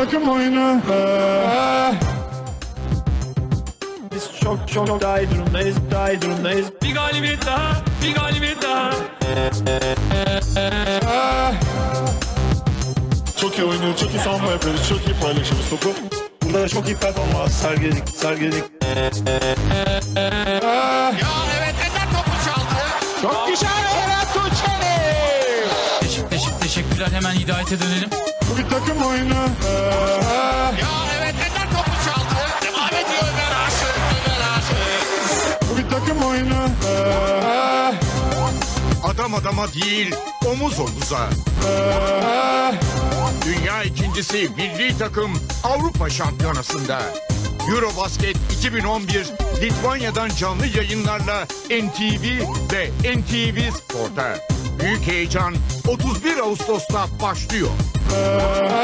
Takım oyunu. Biz çok çok daha iyi durumdayız. Daha iyi durumdayız. Bir galibiyet daha, bir galibiyet daha. Çok iyi oynuyor. Çok iyi savunma yapıyoruz. Çok iyi paylaşıyoruz topu. Burada da çok iyi performans sergiledik. Sergiledik. Çok güzel Ferhat Tuğçeli. Teşekkür, teşekkür, teşekkürler. Hemen hidayete dönelim. Bu bir takım oyunu. Bu bir takım oyunu. Adam adama değil, omuz omuza. Dünya ikincisi milli takım Avrupa Şampiyonası'nda. Eurobasket 2011 Litvanya'dan canlı yayınlarla NTV ve NTV Spor'ta. Büyük heyecan 31 Ağustos'ta başlıyor. Oh.